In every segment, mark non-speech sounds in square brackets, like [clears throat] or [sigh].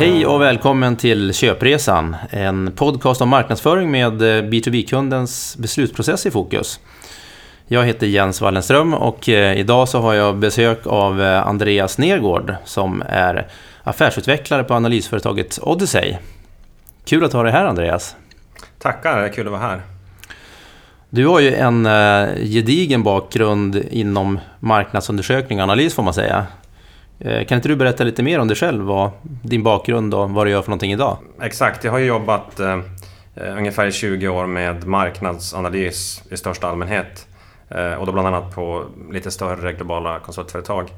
Hej och välkommen till Köpresan, en podcast om marknadsföring med B2B-kundens beslutsprocess i fokus. Jag heter Jens Wallenström och eh, idag så har jag besök av eh, Andreas Nergård som är affärsutvecklare på analysföretaget Odyssey. Kul att ha dig här Andreas. Tackar, kul att vara här. Du har ju en eh, gedigen bakgrund inom marknadsundersökning och analys får man säga. Eh, kan inte du berätta lite mer om dig själv, vad, din bakgrund och vad du gör för någonting idag? Exakt, jag har jobbat eh, ungefär 20 år med marknadsanalys i största allmänhet. Eh, och då bland annat på lite större globala konsultföretag.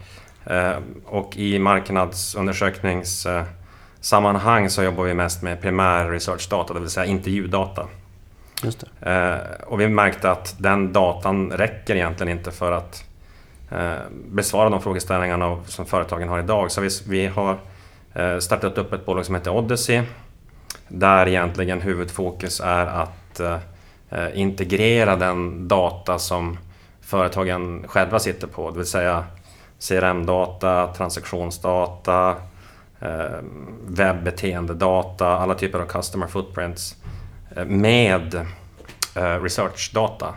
Eh, och i marknadsundersökningssammanhang så jobbar vi mest med primär researchdata, det vill säga intervjudata. Just det. Eh, och vi märkte att den datan räcker egentligen inte för att Eh, besvara de frågeställningarna som företagen har idag. Så vi, vi har eh, startat upp ett bolag som heter Odyssey där egentligen huvudfokus är att eh, integrera den data som företagen själva sitter på, det vill säga CRM-data, transaktionsdata, webbeteendedata, alla typer av customer footprints med researchdata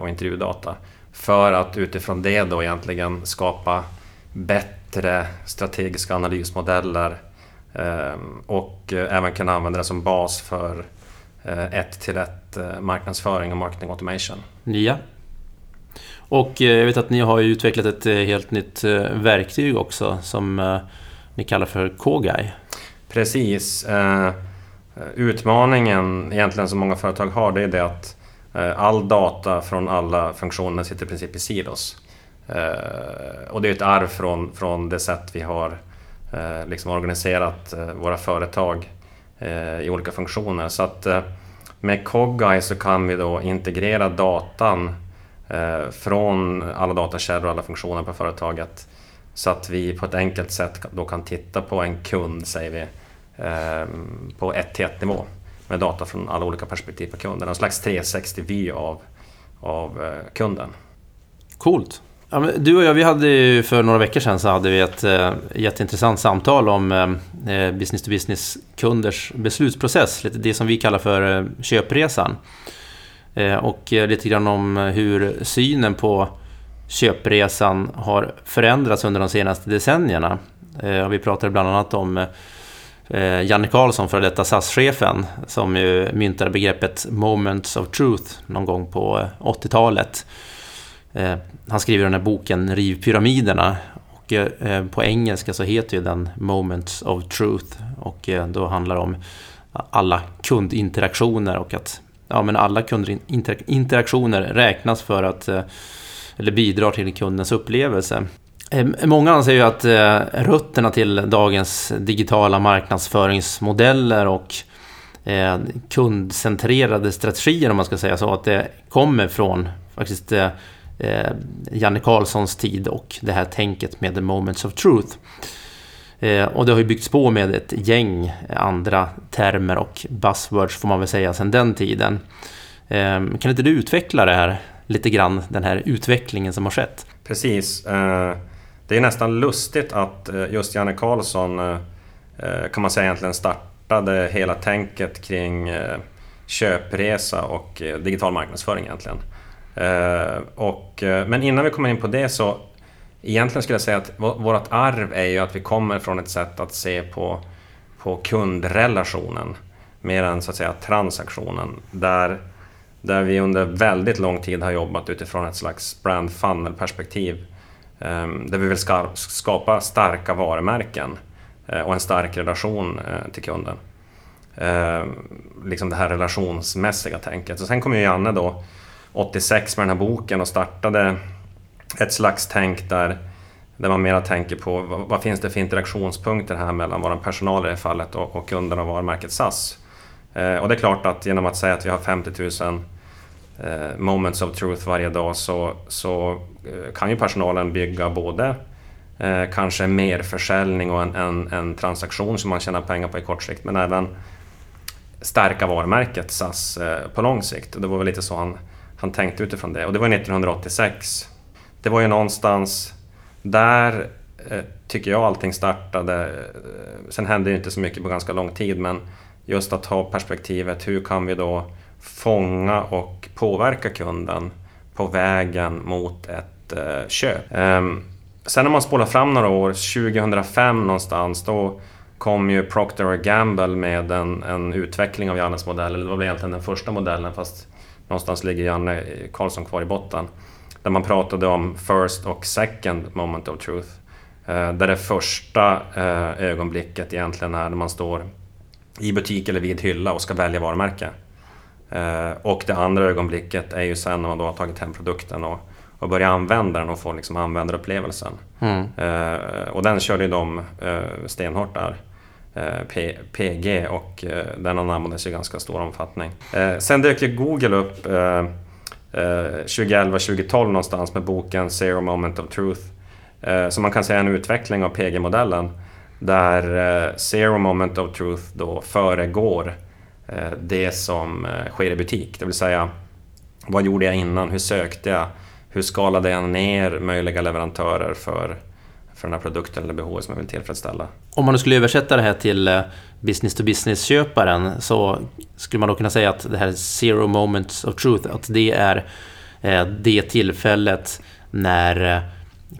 och intervjudata för att utifrån det då egentligen skapa bättre strategiska analysmodeller och även kunna använda det som bas för ett till ett Eh, marknadsföring och marketing automation. Ja. Och eh, jag vet att ni har utvecklat ett eh, helt nytt verktyg också som ni kallar för Kogai. Precis. Utmaningen egentligen som många företag har det är det att Eh, all data från alla funktioner sitter i princip i silos. Eh, och det är ett arv från, från det sätt vi har eh, liksom organiserat våra företag i olika funktioner. Så att med Cogeye så kan vi då integrera datan från alla datakällor och alla funktioner på företaget så att vi på ett enkelt sätt då kan titta på en kund, säger vi, på 1 till 1 nivå med data från alla olika perspektiv på kunden. En slags 360-vy av, av eh, kunden. Coolt! Ja, du och jag, vi hade ju för några veckor sedan så hade vi ett eh, jätteintressant samtal om eh, eh business to business-kunders beslutsprocess. Lite det som vi kallar för eh, köpresan. Eh, och eh, lite grann om hur synen på köpresan har förändrats under de senaste decennierna. och vi pratade bland annat om Eh, Janne Karlsson, före detta SAS-chefen, som ju myntade begreppet “moments of truth” någon gång på eh, 80-talet. Eh, han skriver den här boken Riv pyramiderna. Och, eh, eh, på engelska så heter ju den Moments of Truth. Och eh, då handlar det om alla kundinteraktioner och att ja, men alla kundinteraktioner räknas för att eller bidrar till kundens upplevelse. Ehm, många anser ju att eh, rötterna till dagens digitala marknadsföringsmodeller och eh, kundcentrerade strategier om man ska säga så, att det kommer från faktiskt eh, Janne Carlssons tid och det här tänket med the moments of truth. Och det har ju byggts på med ett gäng andra termer och buzzwords får man väl säga sedan den tiden. Ehm, kan inte du utveckla det här lite grann, den här utvecklingen som har skett? Precis. Det är nästan lustigt att eh, just Janne Karlsson eh, eh, kan man säga egentligen startade hela tänket kring köpresa och digital marknadsföring egentligen. Och, men innan vi kommer in på det så Egentligen skulle jag säga att vårt arv är ju att vi kommer från ett sätt att se på, på kundrelationen mer än så att säga transaktionen. Där, där vi under väldigt lång tid har jobbat utifrån ett slags brand funnel-perspektiv. Ehm, där vi vill skapa starka varumärken eh, och en stark relation eh, till kunden. Ehm, liksom det här relationsmässiga tänket. Så sen kom ju Janne då 86 med den här boken och startade ett slags tänk där, där man mera tänker på vad, vad finns det för interaktionspunkter här mellan vår personal i det fallet och, och kunderna och varumärket SAS. Ehm, och det är klart att genom att säga att vi har 50 000 Eh, moments of truth varje dag så, så eh, kan ju personalen bygga både eh, kanske mer försäljning och en, en, en, transaktion som man tjänar pengar på i kort sikt men även stärka varumärket SAS eh, på lång sikt. Och det var väl lite så han han tänkte utifrån det. Och det var 1986. Det var ju någonstans där eh, tycker jag allting startade. Eh, sen hände det inte så mycket på ganska lång tid men just att ha perspektivet hur kan vi då fånga och påverka kunden på vägen mot ett eh, köp. Ehm, sen när man spolar fram några år, 2005 någonstans, då kom ju Procter Gamble med en, en utveckling av Jannes modell. Det var väl egentligen den första modellen fast någonstans ligger Janne Karlsson kvar i botten. Där man pratade om first och second moment of truth. Eh, där det första eh, ögonblicket egentligen är när man står i butik eller vid hylla och ska välja varumärke. Eh, och det andra ögonblicket är ju sen när man då har tagit hem produkten och, och börjar använda den och får liksom användarupplevelsen. Mm. och den körde ju de stenhårt där. PG och den anammades i ganska stor omfattning. Sen dök ju Google upp 2011-2012 någonstans med boken Zero Moment of Truth. Eh, så man kan säga en utveckling av PG-modellen där eh, Zero Moment of Truth då föregår eh, Eh, det som eh, sker i butik. Det vill säga, vad gjorde jag innan? Hur sökte jag? Hur skalade jag ner möjliga leverantörer för, för den här produkten eller behovet som jag vill tillfredsställa? Om man nu skulle översätta det här till eh, business to business-köparen så skulle man då kunna säga att det här Zero Moments of Truth, att det är det tillfället när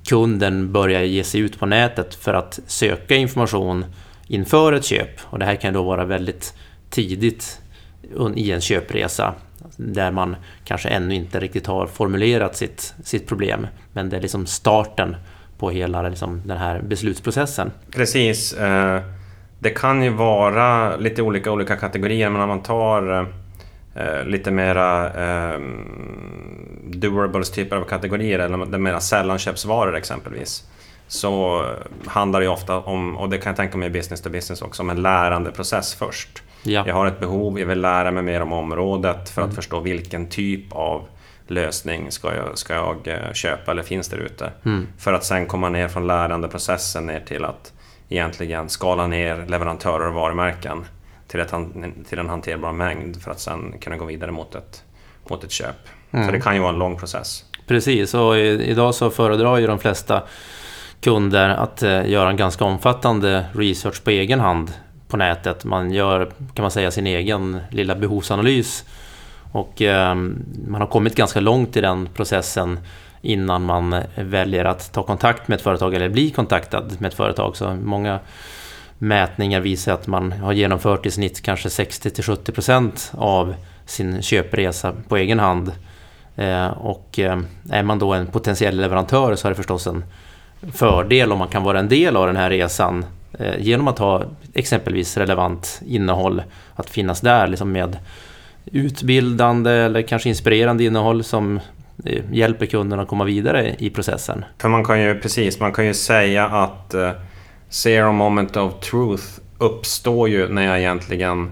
kunden börjar ge sig ut på nätet för att söka information inför ett köp. Och det här kan då vara väldigt tidigt i en köpresa där man kanske ännu inte riktigt har formulerat sitt, sitt problem. Men det är liksom starten på hela liksom, den här beslutsprocessen. Precis. Eh, det kan ju vara lite olika olika kategorier, men om man tar eh, lite mera eh, durables typer av kategorier eller mera sällanköpsvaror exempelvis. Så handlar det ju ofta om, och det kan jag tänka mig i business to business också, om en lärandeprocess först. Ja. Jag har ett behov, jag vill lära mig mer om området för att mm. förstå vilken typ av lösning ska jag, ska jag eh, köpa eller finns där ute. Mm. För att sen komma ner från lärandeprocessen ner till att egentligen skala ner leverantörer och varumärken till, ett, till en hanterbar mängd för att sen kunna gå vidare mot ett, mot ett köp. Mm. Så det kan ju vara en lång process. Precis, och idag så föredrar ju de flesta kunder att eh, göra en ganska omfattande research på egen hand på nätet. Man gör, kan man säga, sin egen lilla behovsanalys. Och eh, man har kommit ganska långt i den processen innan man väljer att ta kontakt med ett företag eller bli kontaktad med ett företag. Så många mätningar visar att man har genomfört i snitt kanske 60-70% av sin köpresa på egen hand. Eh, och eh, är man då en potentiell leverantör så är det förstås en fördel om man kan vara en del av den här resan genom att ha exempelvis relevant innehåll att finnas där liksom med utbildande eller kanske inspirerande innehåll som hjälper kunderna att komma vidare i processen. För man kan ju precis, man kan ju säga att zero moment of truth uppstår ju när jag egentligen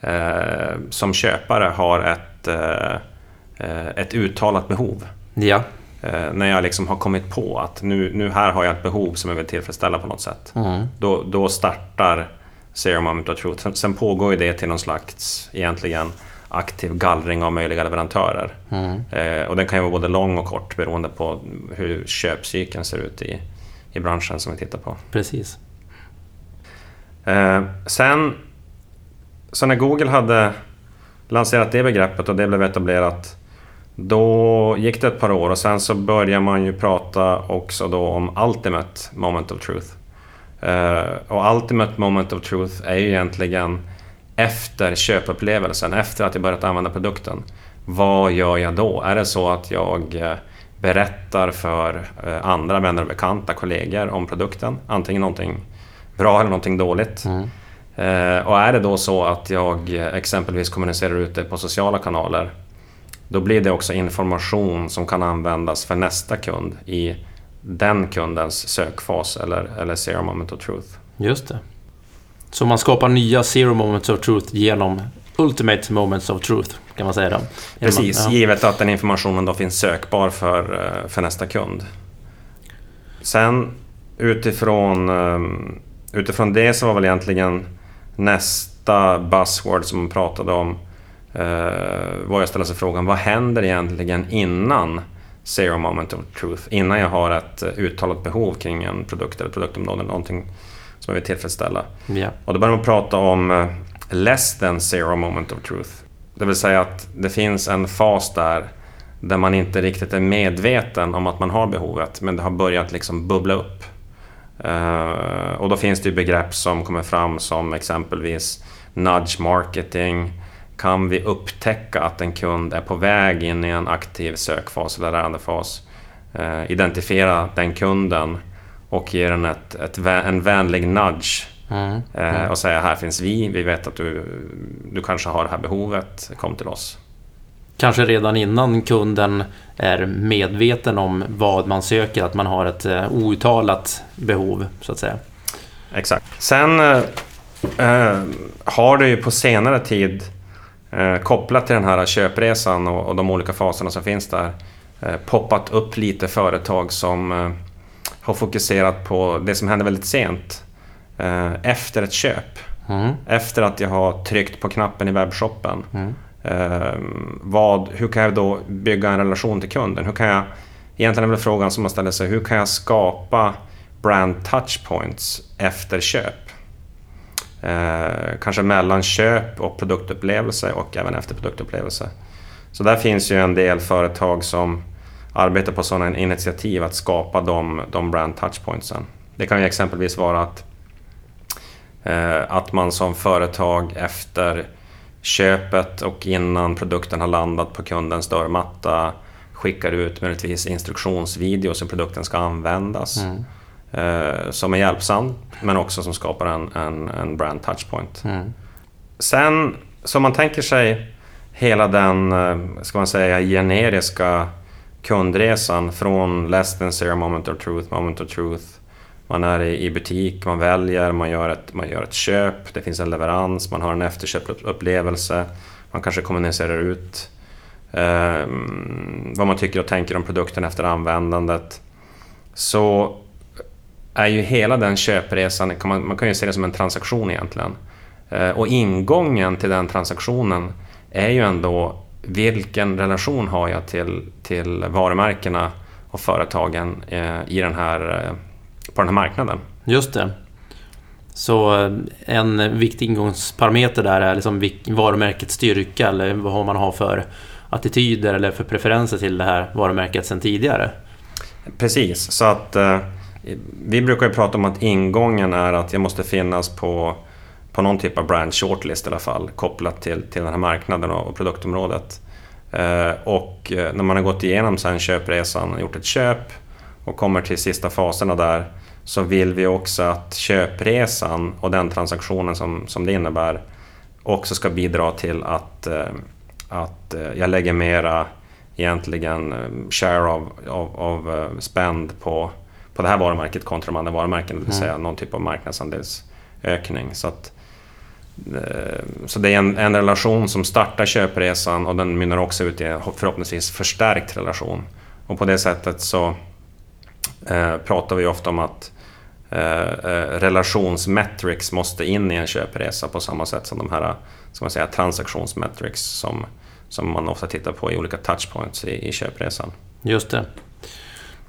eh, som köpare har ett, eh, ett uttalat behov. Ja. Eh, när jag liksom har kommit på att nu, nu här har jag ett behov som jag vill tillfredsställa på något sätt. Mm. Då, då startar Zero Moment of Truth. Sen, sen pågår ju det till någon slags egentligen aktiv gallring av möjliga leverantörer. Mm. Eh, och den kan ju vara både lång och kort beroende på hur köpcykeln ser ut i, i branschen som vi tittar på. Precis. Eh, sen, så när Google hade lanserat det begreppet och det blev etablerat då gick det ett par år och sen så började man ju prata också då om Ultimate Moment of Truth. Uh, och Ultimate Moment of Truth är ju egentligen efter köpupplevelsen, efter att jag börjat använda produkten. Vad gör jag då? Är det så att jag eh, berättar för eh, andra vänner och bekanta, kollegor om produkten. Antingen någonting bra eller någonting dåligt. Mm. Eh, och är det då så att jag exempelvis kommunicerar ut det på sociala kanaler då blir det också information som kan användas för nästa kund i den kundens sökfas eller, eller zero moment of truth. Just det. Så man skapar nya zero moments of truth genom ultimate moments of truth, kan man säga. Då. Precis, ja. givet att den informationen då finns sökbar för, eh, för nästa kund. Sen utifrån, ehm, utifrån det så var väl egentligen nästa buzzword som man pratade om var jag ställde sig frågan, vad händer egentligen innan zero moment of truth innan jag har ett eh, uttalat behov kring en produkt eller produktområde, någonting som jag vill tillfredsställa. Yeah. Och då börjar man prata om eh, less than zero moment of truth. Det vill säga att det finns en fas där där man inte riktigt är medveten om att man har behovet men det har börjat liksom bubbla upp. Och då finns det ju begrepp som kommer fram som exempelvis nudge marketing. Kan vi upptäcka att en kund är på väg in i en aktiv sökfas eller lärandefas? Uh, identifiera den kunden och ge den ett, ett, en vänlig nudge. Mm. Uh, och säga här finns vi, vi vet att du, du kanske har det här behovet, kom till oss kanske redan innan kunden är medveten om vad man söker, att man har ett eh, outtalat behov så att säga. Exakt. Sen eh, eh, har det ju på senare tid eh, kopplat till den här köpresan och, och, de olika faserna som finns där eh, poppat upp lite företag som eh, har fokuserat på det som händer väldigt sent efter ett köp. Mm. Efter att jag har tryckt på knappen i webbshoppen. Mm. Eh, vad, hur kan jag då bygga en relation till kunden? Hur kan jag, egentligen är väl frågan som man ställer sig, hur kan jag skapa brand touchpoints efter köp? Eh, kanske mellan köp och produktupplevelse och även efter produktupplevelse. Så där finns ju en del företag som arbetar på sådana initiativ att skapa de, de brand touchpointsen. Det kan ju exempelvis vara att, eh, att man som företag efter köpet och innan produkten har landat på kundens dörrmatta skickar ut möjligtvis instruktionsvideos hur produkten ska användas. Mm. Eh, som är hjälpsam men också som skapar en, en, en brand touchpoint. Mm. Sen, som man tänker sig hela den, eh, ska man säga, generiska kundresan från less than zero moment of truth, moment of truth, man är i butik, man väljer, man gör, ett, man gör ett köp, det finns en leverans, man har en efterköpupplevelse, man kanske kommunicerar ut eh, vad man tycker och tänker om produkten efter användandet. Så är ju hela den köpresan, man, man kan ju se det som en transaktion egentligen. Eh, och ingången till den transaktionen är ju ändå vilken relation har jag till, till varumärkena och företagen eh, i den här eh, på den här marknaden. Just det. Så en viktig ingångsparameter där är liksom varumärkets styrka eller vad man har för attityder eller för preferenser till det här varumärket sedan tidigare. Precis, så att vi brukar ju prata om att ingången är att jag måste finnas på, på någon typ av brand shortlist i alla fall kopplat till, till den här marknaden och, produktområdet. Eh, och eh, när man har gått igenom sen köpresan och gjort ett köp och kommer till sista faserna där så vill vi också att köpresan och den transaktionen som, som det innebär också ska bidra till att, eh, att jag lägger mera egentligen share av, av, av spend på, på det här varumärket kontra de andra varumärken, det vill säga mm. någon typ av marknadsandelsökning. Så, att, så det är en, en relation som startar köpresan och den mynnar också ut i en förhoppningsvis förstärkt relation. Och på det sättet så eh, pratar vi ofta om att eh, eh, relationsmetrics måste in i en köpresa på samma sätt som de här ska man säga, transaktionsmetrics som, som man ofta tittar på i olika touchpoints i, i köpresan. Just det.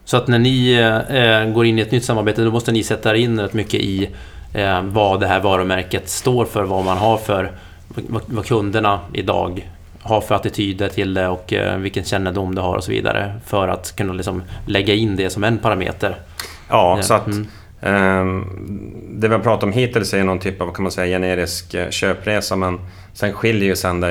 Så att när ni eh, går in i ett nytt samarbete då måste ni sätta in rätt mycket i eh, vad det här varumärket står för, vad man har för vad, kunderna idag har för attityder till det och eh, vilken kännedom det har och så vidare för att kunna liksom lägga in det som en parameter. Ja, så att mm. Um, det vi har pratat om hittills är någon typ av kan man säga, generisk köpresa men sen skiljer ju sen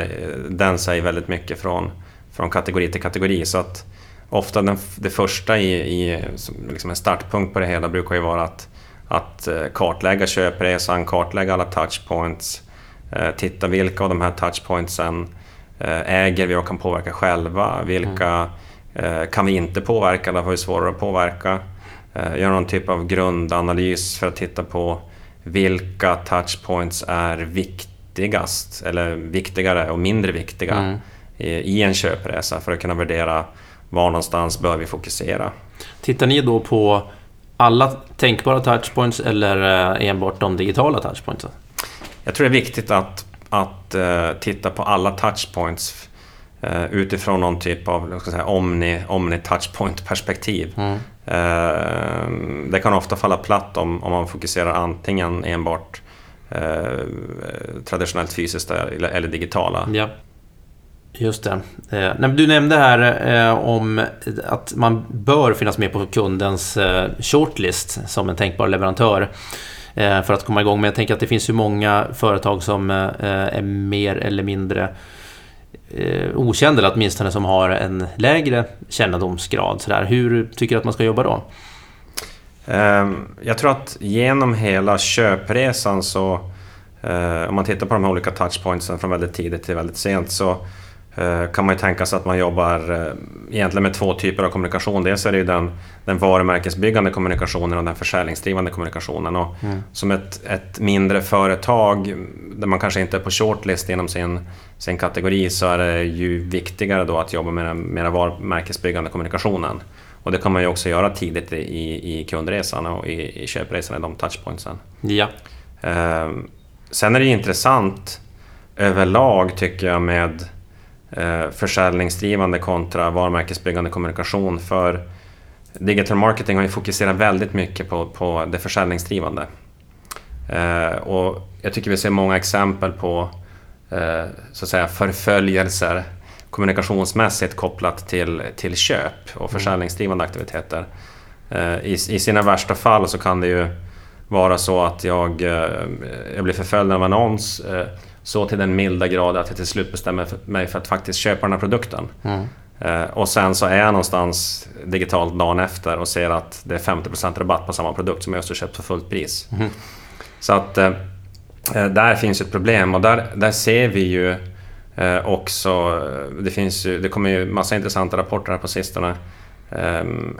den sig väldigt mycket från, från kategori till kategori. Så att ofta den, det första i, i liksom en startpunkt på det hela brukar ju vara att, att eh, kartlägga köpresan, kartlägga alla touchpoints, eh, titta vilka av de här touchpointsen äger vi och kan påverka själva, vilka mm. kan vi inte påverka eller har vi svårare att påverka. Eh, göra någon typ av grundanalys för att titta på vilka touchpoints är viktigast eller viktigare och mindre viktiga mm. i en köpresa för att kunna värdera var någonstans bör vi fokusera. Tittar ni då på alla tänkbara touchpoints eller eh, enbart de digitala touchpointsen? Jag tror det är viktigt att, att uh, titta på alla touchpoints eh, utifrån någon typ av säga, omni, omni touchpoint perspektiv. Mm. Eh, det kan ofta falla platt om, om man fokuserar antingen enbart traditionellt fysiskt eller, eller digitala. Ja. Just det. Eh, du nämnde här eh, om att man bör finnas med på kundens eh, shortlist som en tänkbar leverantör eh, för att komma igång. Men jag tänker att det finns ju många företag som eh, är mer eller mindre eh, okända, eller åtminstone som har en lägre kännedomsgrad. Så där. Hur tycker du att man ska jobba då? Ehm, jag tror att genom hela köpresan så, om man tittar på de här olika touchpointsen från väldigt tidigt till väldigt sent, så kan man ju tänka sig att man jobbar eh, egentligen med två typer av kommunikation. Dels är det ju den, den varumärkesbyggande kommunikationen och den försäljningsdrivande kommunikationen. Och mm. Som ett, ett mindre företag där man kanske inte är på shortlist inom sin, sin kategori så är det ju viktigare då att jobba med den mera varumärkesbyggande kommunikationen. Och det kan man ju också göra tidigt i, i kundresan och i, i köpresan, i de touchpointsen. Ja. Eh, sen är det intressant överlag tycker jag med eh, försäljningsdrivande kontra varumärkesbyggande kommunikation. För digital marketing har ju fokuserat väldigt mycket på, på det försäljningsdrivande. Eh, och jag tycker vi ser många exempel på eh, så att säga förföljelser kommunikationsmässigt kopplat till, till köp och mm. försäljningsdrivande aktiviteter. Eh, I, I sina värsta fall så kan det ju vara så att jag, eh, jag blir förföljd av en annons eh, så till den milda grad att jag till slut bestämmer mig för att faktiskt köpa den här produkten. Mm. Eh, och sen så är jag någonstans digitalt dagen efter och ser att det är 50% rabatt på samma produkt som jag just har köpt för fullt pris. Mm. Så att eh, eh, där finns ett problem och där, där ser vi ju också, det, finns ju, det kommer ju massa intressanta rapporter här på sistone.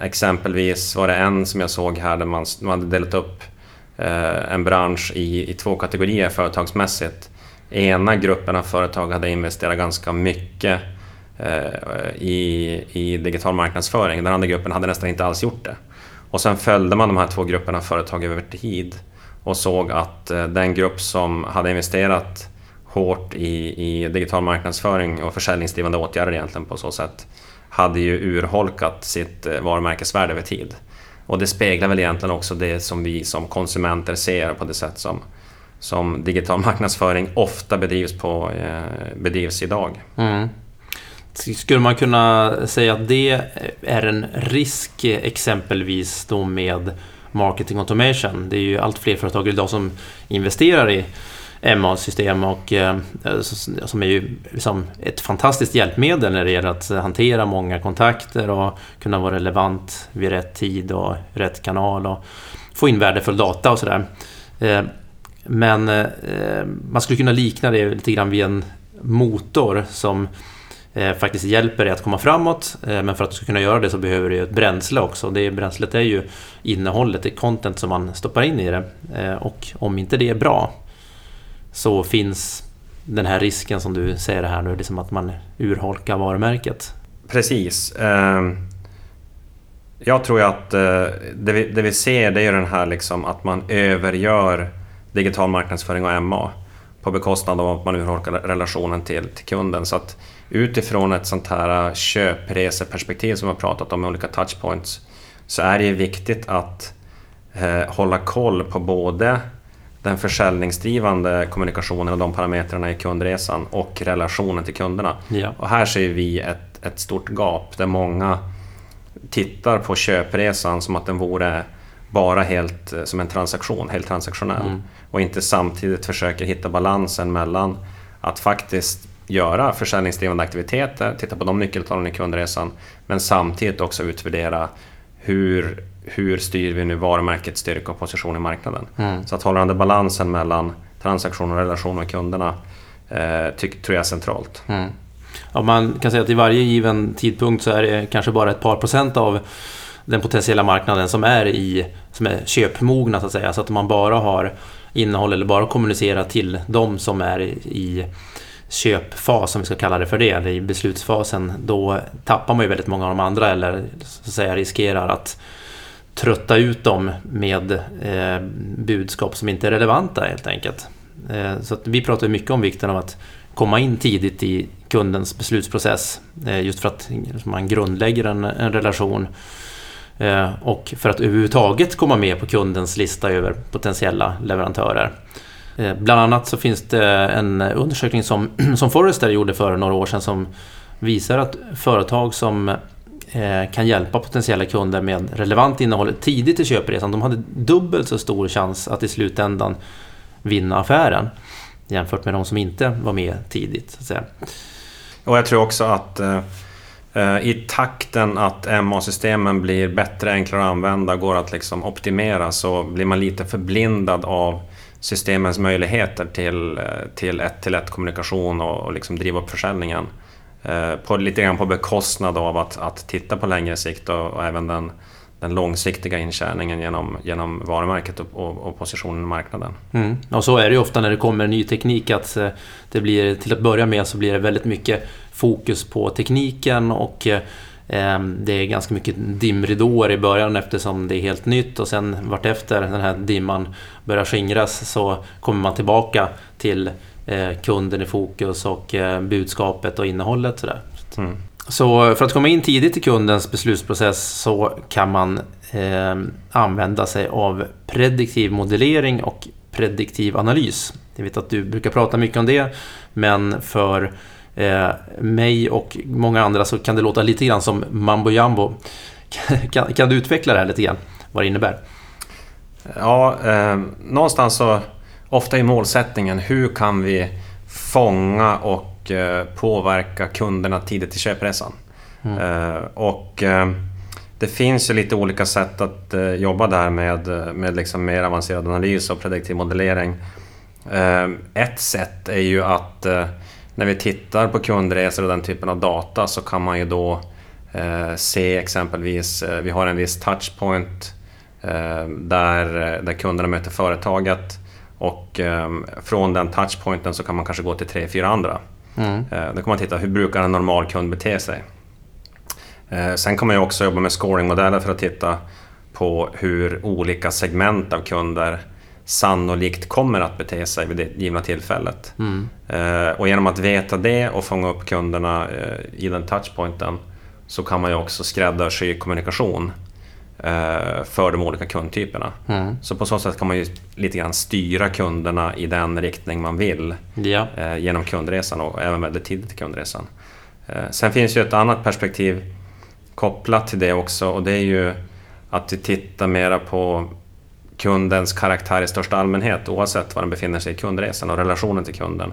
exempelvis var det en som jag såg här där man, man hade delat upp en bransch i, i två kategorier företagsmässigt ena gruppen av företag hade investerat ganska mycket eh, i, i digital marknadsföring. Den andra gruppen hade nästan inte alls gjort det. Och sen följde man de här två grupperna av företag över tid och såg att eh, den grupp som hade investerat hårt i, i digital marknadsföring och försäljningsdrivande åtgärder egentligen på så sätt hade ju urholkat sitt eh, varumärkesvärde över tid. Och det speglar väl egentligen också det som vi som konsumenter ser på det sätt som som digital marknadsföring ofta bedrivs, på, eh, bedrivs idag. Mm. Skulle man kunna säga att det är en risk exempelvis då med marketing automation? Det är ju allt fler företag idag som investerar i MA-system och eh, som är ju liksom ett fantastiskt hjälpmedel när det gäller att hantera många kontakter och kunna vara relevant vid rätt tid och rätt kanal och få in värdefull data och sådär. Eh, men eh, man skulle kunna likna det lite grann vid en motor som eh, faktiskt hjälper dig att komma framåt. Eh, men för att du ska kunna göra det så behöver du ett bränsle också. Det bränslet är ju innehållet, det content som man stoppar in i det. Eh, och om inte det är bra så finns den här risken som du säger här nu, liksom att man urholkar varumärket. Precis. Eh, jag tror att eh, det vi, det vi ser det är den här liksom att man övergör digital marknadsföring och MA på bekostnad av att man urholkar relationen till, till kunden. Så att utifrån ett sånt här köpreseperspektiv som vi har pratat om med olika touchpoints så är det viktigt att eh, hålla koll på både den försäljningsdrivande kommunikationen och de parametrarna i kundresan och relationen till kunderna. Ja. Och här ser vi ett, ett stort gap där många tittar på köpresan som att den vore bara helt eh, som en transaktion, helt transaktionell. Mm. Och inte samtidigt försöker hitta balansen mellan att faktiskt göra försäljningsdrivande aktiviteter, titta på de nyckeltalen i kundresan, men samtidigt också utvärdera hur, hur styr vi nu varumärkets styrka och position i marknaden. Mm. Så att hålla den balansen mellan transaktion och relation med kunderna eh, tyck, tror jag är centralt. Mm. Ja, man kan säga att i varje given tidpunkt så är det kanske bara ett par procent av den potentiella marknaden som är, i, som är köpmogna så att säga. Så att man bara har innehåll eller bara kommunicerar till de som är i köpfas, om vi ska kalla det för det, eller i beslutsfasen, då tappar man ju väldigt många av de andra eller så att säga riskerar att trötta ut dem med eh, budskap som inte är relevanta helt enkelt. Eh, så vi pratar mycket om vikten av att komma in tidigt i kundens beslutsprocess. Eh, just för att man grundlägger en, en relation Eh, och för att överhuvudtaget komma med på kundens lista över potentiella leverantörer. Eh, bland annat så finns det en undersökning som, [clears throat] som Forrester gjorde för några år sedan som visar att företag som eh, kan hjälpa potentiella kunder med relevant innehåll tidigt i köpresan. De hade dubbelt så stor chans att i slutändan vinna affären jämfört med de som inte var med tidigt. Så att säga. Och jag tror också att eh Eh, i takten att MA-systemen blir bättre, enklare att använda, går att liksom optimera så blir man lite förblindad av systemens möjligheter till, eh, till ett-till-ett kommunikation och, och liksom driva upp försäljningen. Eh, på, lite grann på bekostnad av att, att titta på längre sikt och, och även den, den långsiktiga intjäningen genom, genom varumärket och, och, och positionen i marknaden. Mm. Och så är det ju ofta när det kommer ny teknik att det blir, till att börja med så blir det väldigt mycket fokus på tekniken och eh, det är ganska mycket dimridåer i början eftersom det är helt nytt och sen vartefter den här dimman börjar skingras så kommer man tillbaka till Eh, kunden i fokus och eh, budskapet och innehållet. Sådär. Mm. Så för att komma in tidigt i kundens beslutsprocess så kan man eh, använda sig av prediktiv modellering och prediktiv analys. Jag vet att du brukar prata mycket om det, men för eh, mig och många andra så kan det låta lite grann som mambo jambo. [laughs] kan, kan du utveckla det här lite grann, vad det innebär? Ja, eh, någonstans så ofta är målsättningen hur kan vi fånga och eh, påverka kunderna tidigt i köpresan. Mm. Eh, och eh, det finns ju lite olika sätt att jobba där med, med liksom mer avancerad analys och prediktiv modellering. Ett sätt är ju att när vi tittar på kundresor och den typen av data så kan man ju då se exempelvis, vi har en viss touchpoint där, där kunderna möter företaget. Och eh, från den touchpointen så kan man kanske gå till tre, fyra andra. Mm. Eh, då kan man titta, hur brukar en normal kund bete sig? Eh, sen kan man ju också jobba med scoringmodeller för att titta på hur olika segment av kunder sannolikt kommer att bete sig vid det givna tillfället. Mm. Eh, och genom att veta det och fånga upp kunderna eh, i den touchpointen så kan man ju också skräddarsy kommunikation Eh, för de olika kundtyperna. Mm. Så på så sätt kan man ju lite grann styra kunderna i den riktning man vill ja. Genom kundresan och även väldigt tidigt i kundresan. Sen finns ju ett annat perspektiv kopplat till det också och det är ju att vi tittar mera på kundens karaktär i största allmänhet oavsett var den befinner sig i kundresan och relationen till kunden.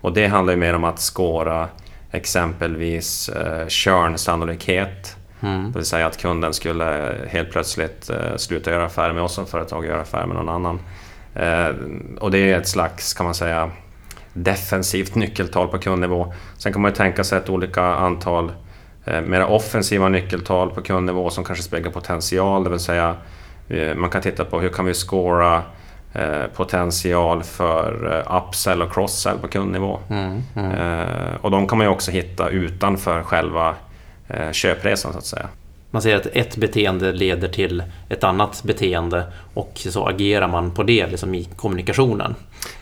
Och det handlar ju mer om att skåra exempelvis eh, churn-sannolikhet Mm. Det vill säga att kunden skulle helt plötsligt eh, sluta göra affärer med oss som företag och göra affärer med någon annan. Eh, och det är ett slags, kan man säga, defensivt nyckeltal på kundnivå. Sen kan man ju tänka sig ett olika antal eh, mera offensiva nyckeltal på kundnivå som kanske speglar potential, det vill säga man kan titta på hur kan vi scora potential för upsell och crosssell på kundnivå. Mm, mm. Och de kan man ju också hitta utanför själva Eh, köpresan så att säga. Man säger att ett beteende leder till ett annat beteende och så agerar man på det liksom i kommunikationen.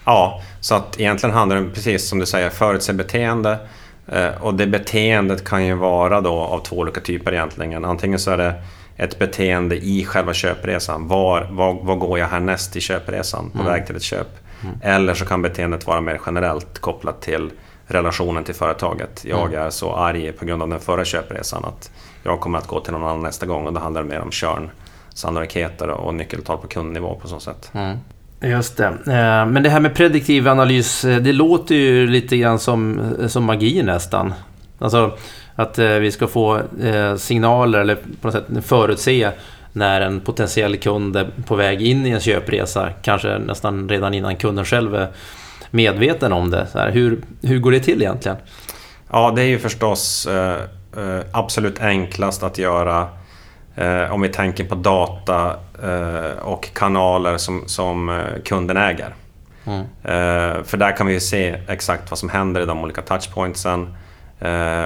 Ja, så att egentligen handlar det precis som du säger förutse beteende eh, och det beteendet kan ju vara då av två olika typer egentligen. Antingen så är det ett beteende i själva köpresan. Var, var, var går jag härnäst i köpresan på mm. väg till ett köp? Mm. Eller så kan beteendet vara mer generellt kopplat till relationen till företaget. Jag mm. är så arg på grund av den förra köpresan att jag kommer att gå till någon annan nästa gång och då handlar det mer om körn, sannolikheter och nyckeltal på kundnivå på så sätt. Mm. Just det. Eh, men det här med prediktiv analys, eh, det låter ju lite grann som, som magi nästan. Alltså att eh, vi ska få signaler eller på något sätt förutse när en potentiell kund är på väg in i en köpresa, kanske nästan redan innan kunden själv är medveten om det. Så här, hur, hur går det till egentligen? Ja, det är ju förstås eh, eh, absolut enklast att göra eh, om vi tänker på data eh, och kanaler som, som eh, kunden äger. Mm. Eh, för där kan vi se exakt vad som händer i de olika touchpointsen.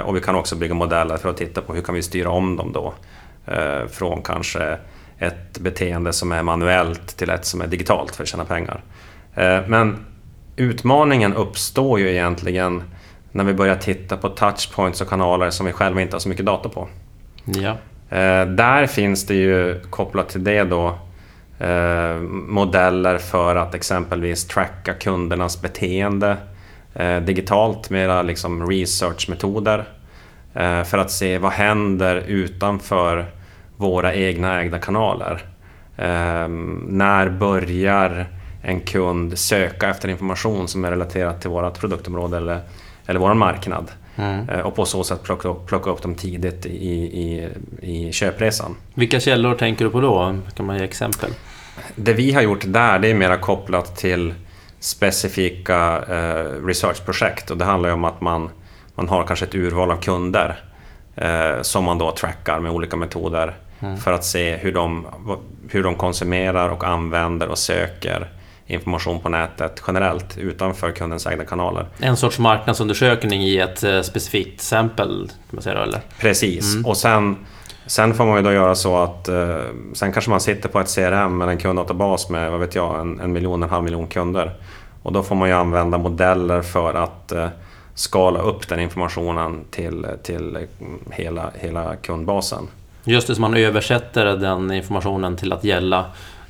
Och vi kan också bygga modeller för att titta på hur kan vi styra om dem då. från kanske ett beteende som är manuellt till ett som är digitalt för att tjäna pengar. men utmaningen uppstår ju egentligen när vi börjar titta på touchpoints och kanaler som vi själva inte har så mycket data på. Ja. Eh, där finns det ju kopplat till det då eh, modeller för att exempelvis tracka kundernas beteende eh, digitalt, mera liksom researchmetoder. Eh, för att se vad händer utanför våra egna ägda kanaler. Eh, när börjar en kund söka efter information som är relaterat till vårt produktområde eller, eller vår marknad? Mm. Eh, och på så sätt plocka, plocka upp dem tidigt i, i, i köpresan. Vilka källor tänker du på då? Kan man ge exempel? Det vi har gjort där det är mer kopplat till specifika eh, researchprojekt och det handlar ju om att man, man har kanske ett urval av kunder eh, som man då trackar med olika metoder mm. för att se hur de, hur de konsumerar och använder och söker information på nätet generellt utanför kundens egna kanaler. En sorts marknadsundersökning i ett eh, specifikt exempel? Kan man säga då, eller? Precis, mm. och sen, sen får man ju då göra så att eh, sen kanske man sitter på ett CRM eller en kunddatabas med vad vet jag, en, en miljon, en halv miljon kunder. Och då får man ju använda modeller för att eh, skala upp den informationen till, till mm, hela, hela kundbasen. Just det, så man översätter den informationen till att gälla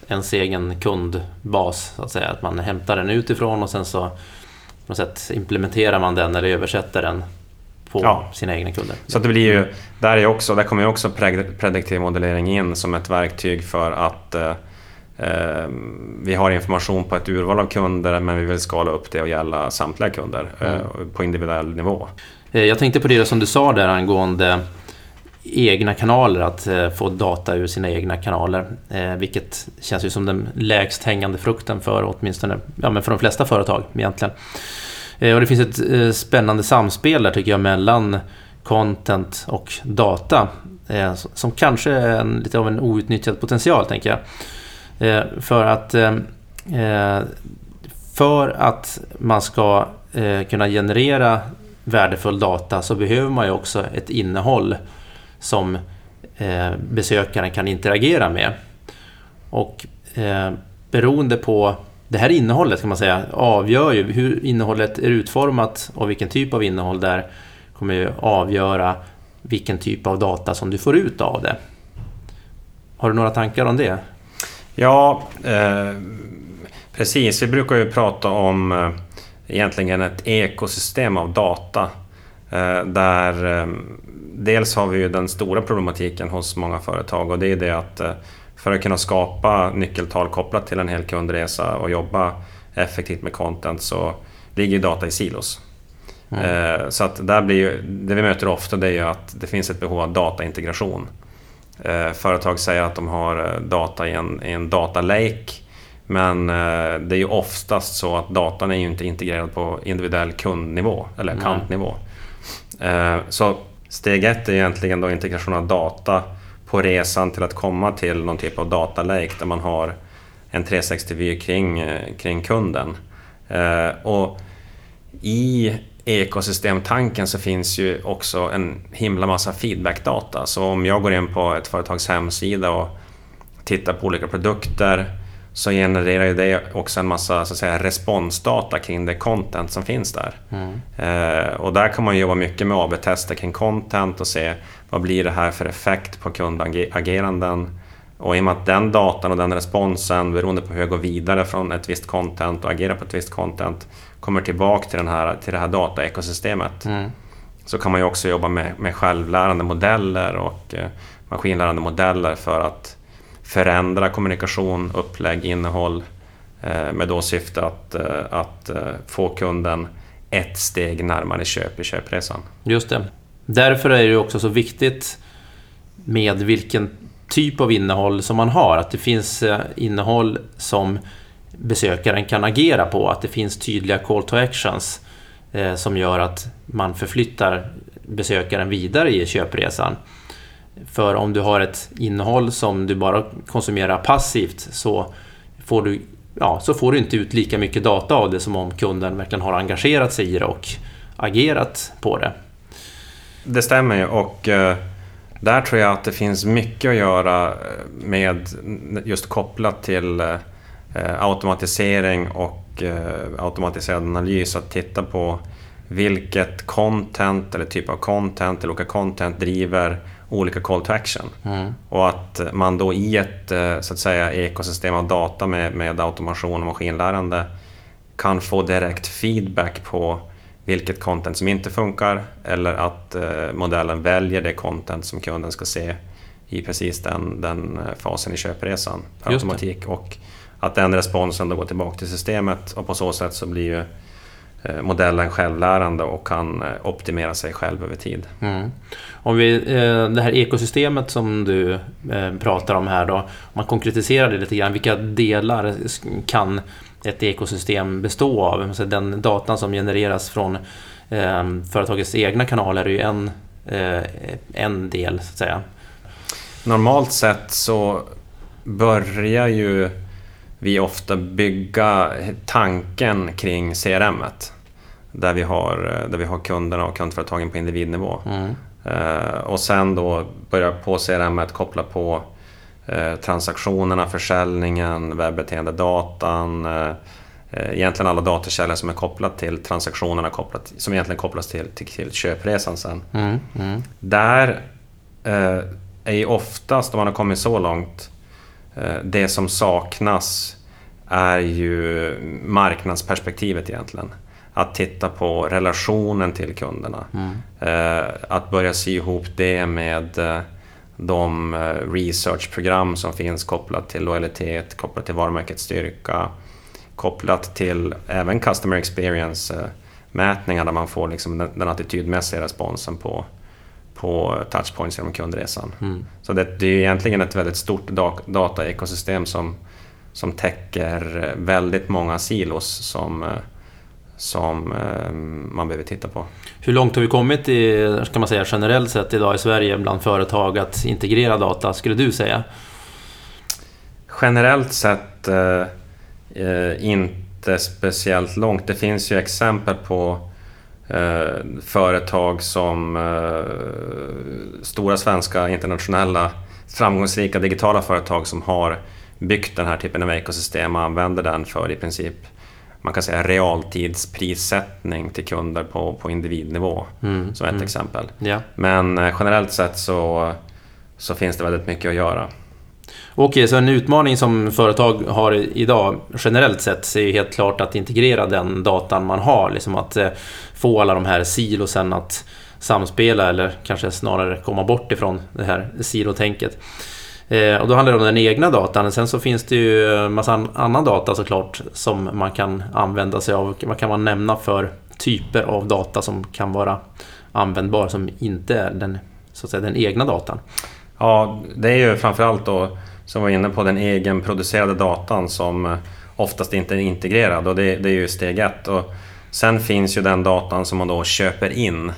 ens egen kundbas. Så att, säga. att man hämtar den utifrån och sen så på något sätt implementerar man den eller översätter den på ja. sina egna kunder. Så det blir ju, där, är också, där kommer ju också prediktiv modellering in som ett verktyg för att eh, eh, vi har information på ett urval av kunder men vi vill skala upp det och gälla samtliga kunder eh, mm. på individuell nivå. Eh, jag tänkte på det som du sa där angående egna kanaler, att eh, få data ur sina egna kanaler. Eh, vilket känns ju som den lägst hängande frukten för åtminstone ja, men för de flesta företag egentligen. Eh, och det finns ett eh, spännande samspel där tycker jag mellan content och data. Eh, som kanske är en, lite av en outnyttjad potential tänker jag. För att för att man ska kunna generera värdefull data så behöver man ju också ett innehåll som besökaren kan interagera med. Och beroende på det här innehållet kan man säga avgör ju hur innehållet är utformat och vilken typ av innehåll det är kommer ju avgöra vilken typ av data som du får ut av det. Har du några tankar om det? Ja, eh, precis. Vi brukar ju prata om eh, egentligen ett ekosystem av data eh, där eh, dels har vi ju den stora problematiken hos många företag och det är det att eh, för att kunna skapa nyckeltal kopplat till en hel kundresa och jobba effektivt med content så ligger data i silos. Mm. Så att där blir ju, det vi möter ofta det är ju att det finns ett behov av dataintegration. Eh, företag säger att de har data i en, i en data lake men det är ju oftast så att datan är ju inte integrerad på individuell kundnivå eller kantnivå. Mm. Så Steg ett är egentligen då integration av data på resan till att komma till någon typ av data lake där man har en 360-vy kring, eh, kring kunden. Eh, och i ekosystemtanken så finns ju också en himla massa feedbackdata. Så om jag går in på ett företags hemsida och tittar på olika produkter så genererar ju det också en massa så att säga, responsdata kring det content som finns där. Mm. Eh, och där kan man jobba mycket med AB-tester kring content och se vad blir det här för effekt på kundageranden. Och i och med att den datan och den responsen, beroende på hur jag går vidare från ett visst content och agerar på ett visst content, kommer tillbaka till, den här, till det här dataekosystemet. Mm. Så kan man ju också jobba med, med självlärande modeller och eh, maskinlärande modeller för att förändra kommunikation, upplägg, innehåll eh, med då syfte att, eh, att eh, få kunden ett steg närmare köp i köpresan. Just det. Därför är det också så viktigt med vilken typ av innehåll som man har. Att det finns innehåll som besökaren kan agera på. Att det finns tydliga call to actions som gör att man förflyttar besökaren vidare i köpresan. För om du har ett innehåll som du bara konsumerar passivt så får du, ja, så får du inte ut lika mycket data av det som om kunden verkligen har engagerat sig i det och agerat på det. Det stämmer ju och eh, där tror jag att det finns mycket att göra eh, med just kopplat till eh, automatisering och och automatiserad analys att titta på vilket content eller typ av content eller olika content driver olika call to action. Mm. Och att man då i ett så att säga, ekosystem av data med, med automation och maskinlärande kan få direkt feedback på vilket content som inte funkar eller att eh, modellen väljer det content som kunden ska se i precis den, den eh, fasen i köpresan per automatik. Och att den responsen då går tillbaka till systemet och på så sätt så blir ju eh, modellen självlärande och kan optimera sig själv över tid. Mm. Om vi, det här ekosystemet som du pratar om här då, om man konkretiserar det lite grann, vilka delar kan ett ekosystem bestå av. Så den datan som genereras från eh, företagets egna kanaler är ju en, eh, en del, så att säga. Normalt sett så börjar ju vi ofta bygga tanken kring CRM. -et, där vi, har, där vi har kunderna och kundföretagen på individnivå. Mm. Eh, och sen då börja på CRM koppla på Eh, transaktionerna, försäljningen, webbeteendedatan, eh, egentligen alla datakällor som är kopplat till transaktionerna kopplat, som egentligen kopplas till, till, till köpresan sen. Mm, mm. Där är ju oftast, om man har kommit så långt, det som saknas är ju marknadsperspektivet egentligen. Att titta på relationen till kunderna. Mm. Eh, att börja sy ihop det med de eh, researchprogram som finns kopplat till lojalitet, kopplat till varumärkets styrka, kopplat till även customer experience-mätningar där man får liksom den attitydmässiga responsen på, på touchpoints genom kundresan. Mm. Så det, det, är egentligen ett väldigt stort dataekosystem som, som täcker väldigt många silos som som eh, man behöver titta på. Hur långt har vi kommit i, ska man säga, generellt sett idag i Sverige bland företag att integrera data, skulle du säga? Generellt sett eh, eh, inte speciellt långt. Det finns ju exempel på eh, företag som eh, stora svenska internationella framgångsrika digitala företag som har byggt den här typen av ekosystem och använder den för i princip man kan säga realtidsprissättning till kunder på, på individnivå, mm, som ett mm. exempel. Ja. Men eh, generellt sett så, så finns det väldigt mycket att göra. Okej, så en utmaning som företag har idag generellt sett är ju helt klart att integrera den datan man har. Liksom att eh, få alla de här silosen att samspela eller kanske snarare komma bort ifrån det här silotänket. Eh, och då handlar det om den egna datan. Sen så finns det ju eh, massa annan data såklart som man kan använda sig av. Vad kan man nämna för typer av data som kan vara användbar som inte är den, så att säga, den egna datan? Ja, det är ju framförallt då som var inne på den egenproducerade datan som oftast inte är integrerad och det, det är ju steg ett. Och sen finns ju den datan som man då köper in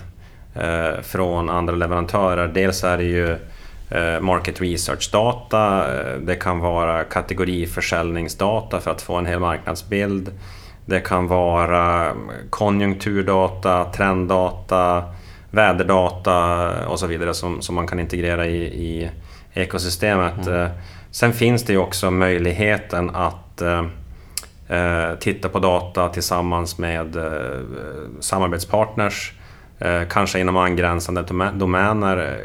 eh, från andra leverantörer. Dels är det ju Eh, market research-data, eh, det kan vara kategoriförsäljningsdata för att få en hel marknadsbild. Det kan vara mm, konjunkturdata, trenddata, väderdata och så vidare som, som man kan integrera i, i ekosystemet. Mm. Sen finns det ju också möjligheten att eh, eh, titta på data tillsammans med eh, samarbetspartners Eh, kanske inom angränsande domäner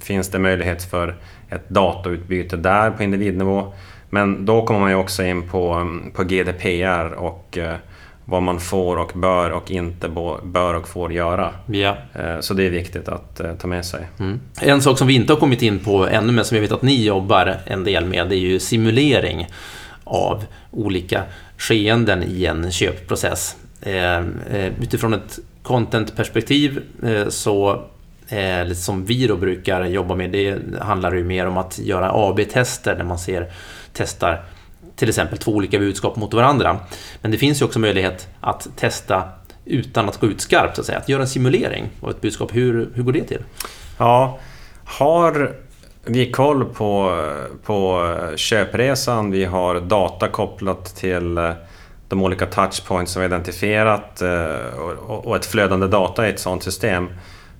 finns det möjlighet för ett datautbyte där på individnivå. Men då kommer man ju också in på, på GDPR och eh, vad man får och bör och inte bör och får göra. Ja. Så det är viktigt att ta med sig. Mm. En sak som vi inte har kommit in på ännu, men som jag vet att ni jobbar en del med, det är ju simulering av olika skeenden i en köpprocess. Utifrån ett contentperspektiv eh, så eh, som vi då brukar jobba med, det handlar ju mer om att göra AB-tester när man ser, testar till exempel två olika budskap mot varandra. Men det finns ju också möjlighet att testa utan att gå ut skarpt, så att säga. Att göra en simulering av ett budskap. Hur, hur går det till? Ja, har vi koll på, på köpresan, vi har data kopplat till eh, de olika touchpoints som vi identifierat eh, och ett flödande data i ett sådant system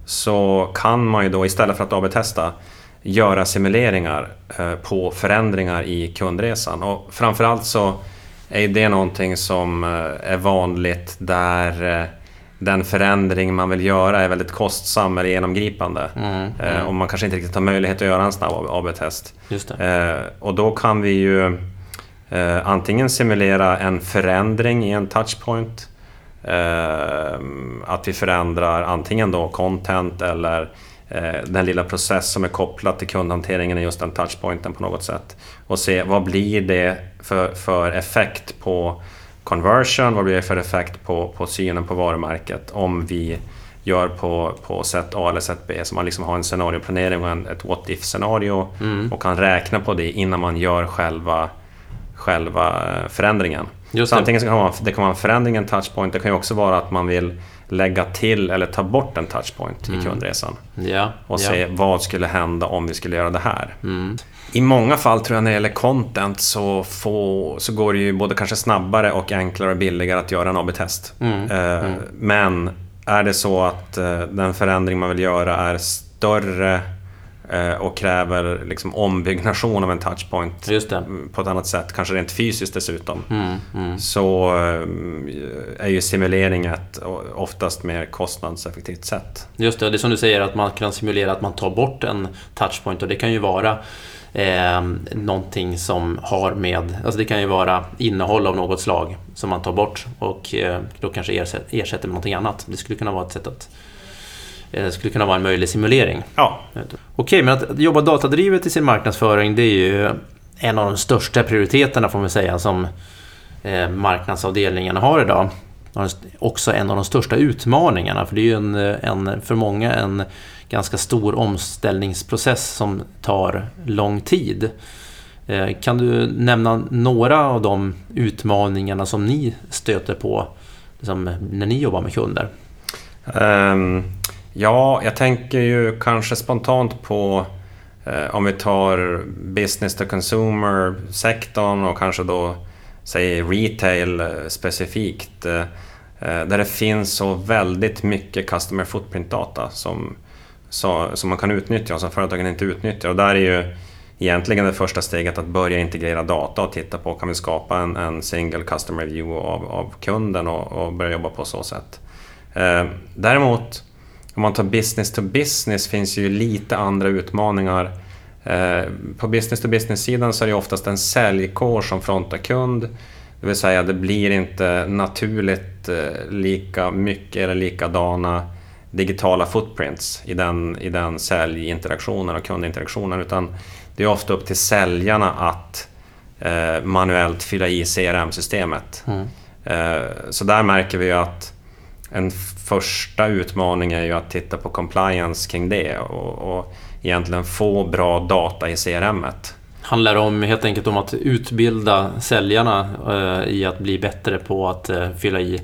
så kan man ju då istället för att AB-testa göra simuleringar eh, på förändringar i kundresan. Och framförallt så är det någonting som är vanligt där den förändring man vill göra är väldigt kostsam eller genomgripande. Mm, mm. Och man kanske inte riktigt har möjlighet att göra en snabb AB-test. Och då kan vi ju antingen simulera en förändring i en touchpoint Eh, att vi förändrar antingen då content eller eh, den lilla process som är kopplad till kundhanteringen i just den touchpointen på något sätt. Och se vad blir det för, för effekt på conversion, vad blir det för effekt på, på synen på varumärket om vi gör på, på sätt A eller sätt B. Så man liksom har en scenarioplanering och en, ett what if-scenario mm. och kan räkna på det innan man gör själva, själva eh, förändringen. Just så det. antingen så kan man, det kan vara en förändring, en touchpoint. Det kan ju också vara att man vill lägga till eller ta bort en touchpoint mm. i kundresan. Ja, och se ja. vad skulle hända om vi skulle göra det här. Mm. I många fall tror jag när det gäller content så, få, så går det ju både kanske snabbare och enklare och billigare att göra en AB-test. Mm. Eh, mm. men är det så att eh, den förändring man vill göra är större Eh, och kräver liksom ombyggnation av en touchpoint på ett annat sätt, kanske rent fysiskt dessutom. Mm, mm. Så eh, är ju simulering ett oftast mer kostnadseffektivt sätt. Just det, det är som du säger att man kan simulera att man tar bort en touchpoint och det kan ju vara eh, någonting som har med, alltså det kan ju vara innehåll av något slag som man tar bort och eh, då kanske ersätter, ersätter med någonting annat. Det skulle kunna vara ett sätt att eh, skulle kunna vara en möjlig simulering. Ja. Okej, men att jobba datadrivet i sin marknadsföring det är ju en av de största prioriteterna får man säga som eh, marknadsavdelningarna har idag. Också en av de största utmaningarna för det är ju en, en, för många en ganska stor omställningsprocess som tar lång tid. Eh, kan du nämna några av de utmaningarna som ni stöter på liksom, när ni jobbar med kunder? Um, Ja, jag tänker ju kanske spontant på eh, om vi tar business to consumer-sektorn och kanske då säg retail eh, specifikt. Eh, eh, där det finns så väldigt mycket customer footprint-data som, så, som man kan utnyttja och som företagen inte utnyttjar. Och där är ju egentligen det första steget att börja integrera data och titta på kan vi skapa en, en single customer view av, av kunden och, och börja jobba på så sätt. Eh, däremot om man tar business to business finns ju lite andra utmaningar. Eh, på business to business-sidan så är det oftast en säljkår som frontar kund. Det vill säga det blir inte naturligt eh, lika mycket eller likadana digitala footprints i den, i den säljinteraktionen och kundinteraktionen utan det är ofta upp till säljarna att eh, manuellt fylla i CRM-systemet. Mm. så där märker vi att en första utmaning är ju att titta på compliance kring det och, och egentligen få bra data i CRM. -et. Handlar det om, helt enkelt om att utbilda säljarna eh, i att bli bättre på att eh, fylla i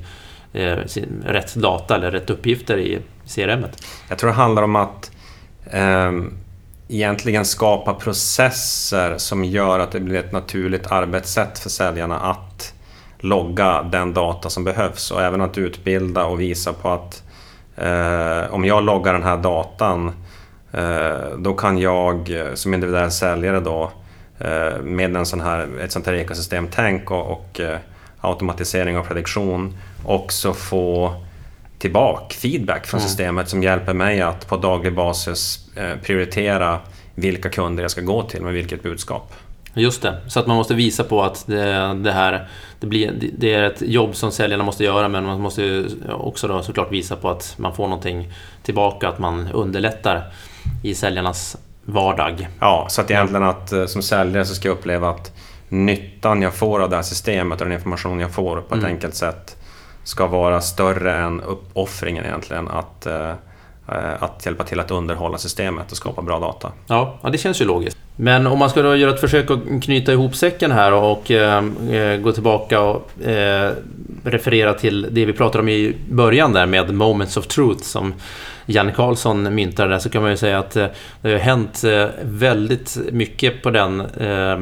eh, sin, rätt data eller rätt uppgifter i CRM? -et? Jag tror det handlar om att eh, egentligen skapa processer som gör att det blir ett naturligt arbetssätt för säljarna att logga den data som behövs och även att utbilda och visa på att eh, om jag loggar den här datan eh, då kan jag eh, som individuell säljare då eh, med en sån här, ett sånt här ekosystemtänk och, och eh, automatisering och prediktion också få tillbaka feedback från mm. systemet som hjälper mig att på daglig basis prioritera vilka kunder jag ska gå till med vilket budskap. Just det, så att man måste visa på att det, det här det, blir, det är ett jobb som säljarna måste göra men man måste också då såklart visa på att man får någonting tillbaka, att man underlättar i säljarnas vardag. Ja, så att egentligen att eh, som säljare så ska jag uppleva att nyttan jag får av det här systemet och den information jag får på ett mm. enkelt sätt ska vara större än uppoffringen egentligen. Att, eh, att hjälpa till att underhålla systemet och skapa bra data. Ja, ja det känns ju logiskt. Men om man ska då göra ett försök att knyta ihop säcken här och eh, eh, gå tillbaka och eh, referera till det vi pratade om i början där med Moments of Truth som Janne Karlsson myntade där så kan man ju säga att eh, det har hänt eh, väldigt mycket på den eh,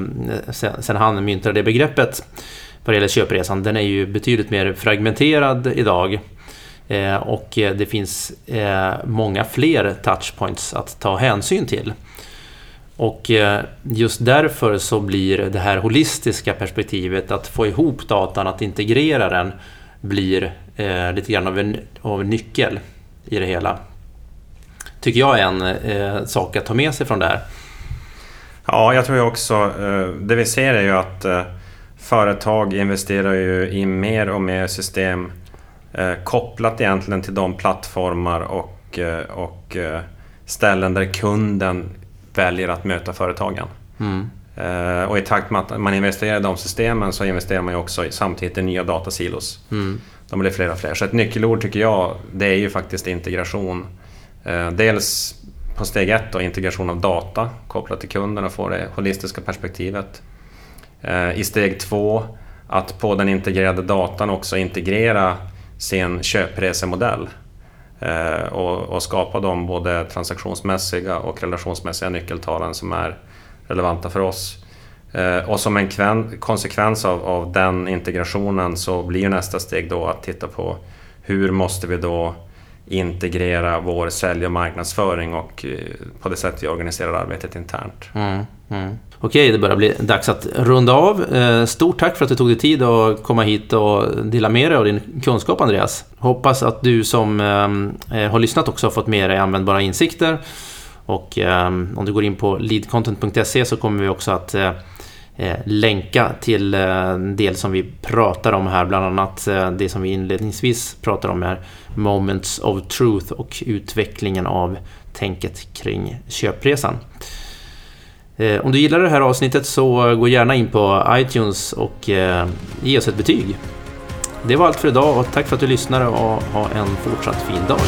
sen, sen han myntade det begreppet vad det gäller köpresan. Den är ju betydligt mer fragmenterad idag. och det finns många fler touchpoints att ta hänsyn till. Och eh, just därför så blir det här holistiska perspektivet, att få ihop datan, att integrera den, blir eh, lite grann av en, av en nyckel i det hela. Tycker jag är en eh, sak att ta med sig från det här. Ja, jag tror också... Eh, det vi ser är ju att eh, företag investerar ju i mer och mer system eh, kopplat egentligen till de plattformar och, eh, och eh, ställen där kunden väljer att möta företagen. Mm. Och i takt med att man investerar i de systemen så investerar man ju också samtidigt i nya datasilos. Mm. De blir fler och fler. Så ett nyckelord tycker jag, det är ju faktiskt integration. Dels på steg ett då, integration av data kopplat till kunden och få det holistiska perspektivet. Eh, I steg två att på den integrerade datan också integrera sin köpresemodell Eh, och, och skapa de både transaktionsmässiga och relationsmässiga nyckeltalen som är relevanta för oss. Eh, och som en konsekvens av, av den integrationen så blir nästa steg då att titta på hur måste vi då integrera vår sälj och marknadsföring och eh, på det sätt vi organiserar arbetet internt. Mm, mm. Okej, det börjar bli dags att runda av. Eh, stort tack för att du tog dig tid att komma hit och dela med dig av din kunskap, Andreas. Hoppas att du som eh, har lyssnat också har fått med dig användbara insikter. Och om du går in på leadcontent.se så kommer vi också att Eh, länka till en eh, del som vi pratar om här, bland annat eh, det som vi inledningsvis pratar om här Moments of Truth och utvecklingen av tänket kring köpresan. Eh, om du gillar det här avsnittet så gå gärna in på iTunes och eh, ge oss ett betyg. Det var allt för idag och tack för att du lyssnade och ha en fortsatt fin dag.